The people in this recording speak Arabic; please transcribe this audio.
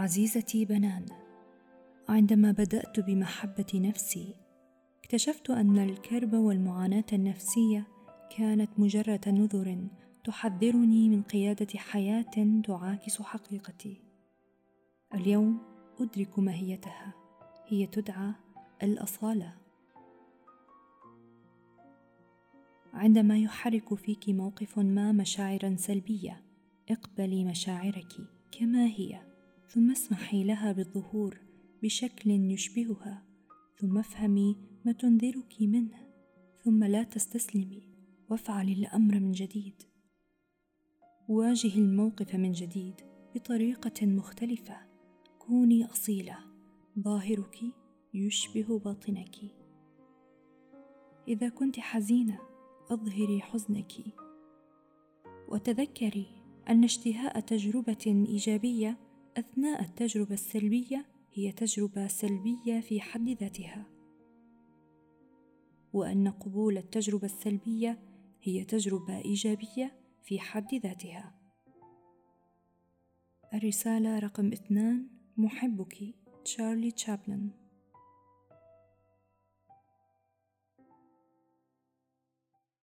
عزيزتي بنان عندما بدأت بمحبة نفسي اكتشفت أن الكرب والمعاناة النفسية كانت مجرد نذر تحذرني من قيادة حياة تعاكس حقيقتي. اليوم أدرك ماهيتها هي تدعى الأصالة. عندما يحرك فيك موقف ما مشاعرا سلبية اقبلي مشاعرك كما هي. ثم اسمحي لها بالظهور بشكل يشبهها ثم افهمي ما تنذرك منه ثم لا تستسلمي وافعلي الأمر من جديد. واجهي الموقف من جديد بطريقة مختلفة. كوني أصيلة ظاهرك يشبه باطنك. إذا كنت حزينة أظهري حزنك. وتذكري أن اشتهاء تجربة إيجابية أثناء التجربة السلبية هي تجربة سلبية في حد ذاتها. وأن قبول التجربة السلبية هي تجربة إيجابية في حد ذاتها. الرسالة رقم اثنان محبك تشارلي تشابلن.